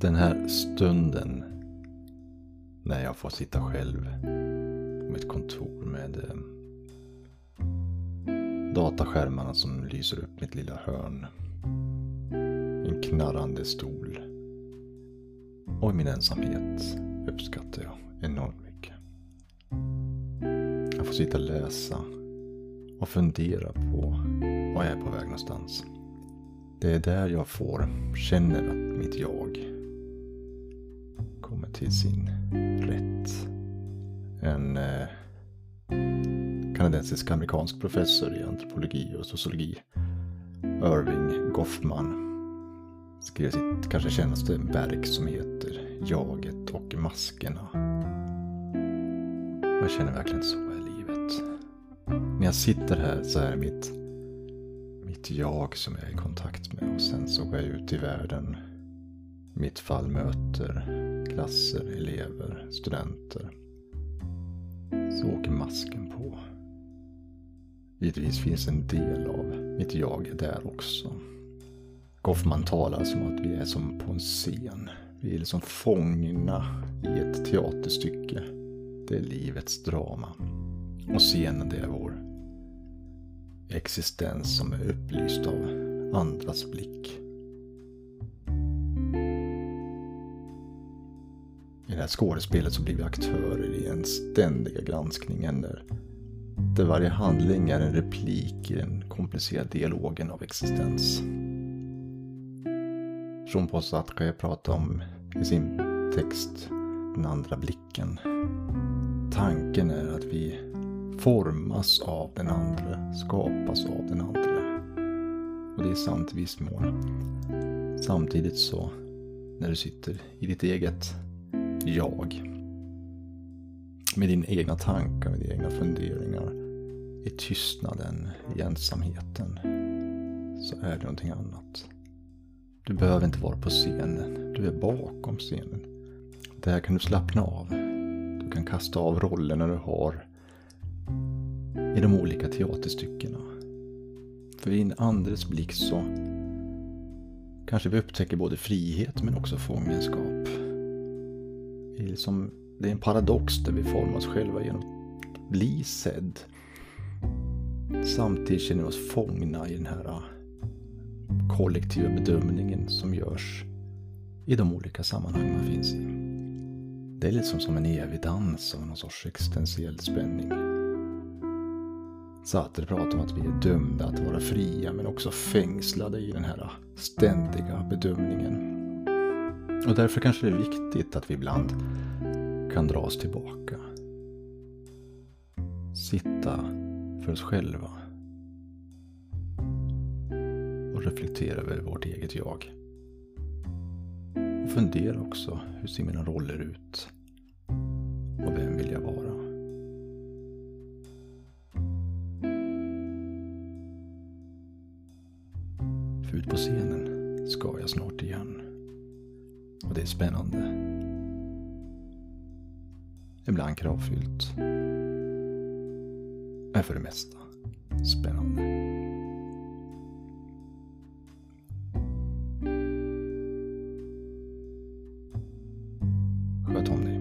Den här stunden när jag får sitta själv på mitt kontor med eh, dataskärmarna som lyser upp mitt lilla hörn. En knarrande stol. Och min ensamhet uppskattar jag enormt mycket. Jag får sitta och läsa och fundera på var jag är på väg någonstans. Det är där jag får, känner att mitt jag till sin rätt. En eh, kanadensisk amerikansk professor i antropologi och sociologi, Irving Goffman, skrev sitt kanske kändaste verk som heter Jaget och maskerna. Och jag känner verkligen så i livet. När jag sitter här så är mitt, mitt jag som jag är i kontakt med och sen så går jag ut i världen. Mitt fall möter klasser, elever, studenter. Så åker masken på. Givetvis finns en del av mitt jag där också. Goffman talar som att vi är som på en scen. Vi är liksom fångna i ett teaterstycke. Det är livets drama. Och scenen det är vår existens som är upplyst av andras blick. Här skådespelet så blir vi aktörer i en ständiga granskningen där, där varje handling är en replik i den komplicerade dialogen av existens. Jean-Paul Sartre pratar om i sin text den andra blicken. Tanken är att vi formas av den andra, skapas av den andra. Och det är sant i viss mån. Samtidigt så, när du sitter i ditt eget jag, med dina egna tankar, med dina egna funderingar, i tystnaden, i ensamheten, så är det någonting annat. Du behöver inte vara på scenen, du är bakom scenen. Där kan du slappna av. Du kan kasta av rollerna du har i de olika teaterstyckena. För i en andres blick så kanske vi upptäcker både frihet men också fångenskap. Det är, liksom, det är en paradox där vi formar oss själva genom att bli sedd. Samtidigt känner vi oss fångna i den här äh, kollektiva bedömningen som görs i de olika sammanhang man finns i. Det är liksom som en evig dans av någon sorts existentiell spänning. Sartre pratar om att vi är dömda att vara fria men också fängslade i den här äh, ständiga bedömningen. Och därför kanske det är viktigt att vi ibland kan dra oss tillbaka. Sitta för oss själva. Och reflektera över vårt eget jag. Och fundera också, hur ser mina roller ut? Och vem vill jag vara? För ut på scenen ska jag snart igen. Och det är spännande. Ibland kravfyllt. Men för det mesta spännande. Sköt om dig.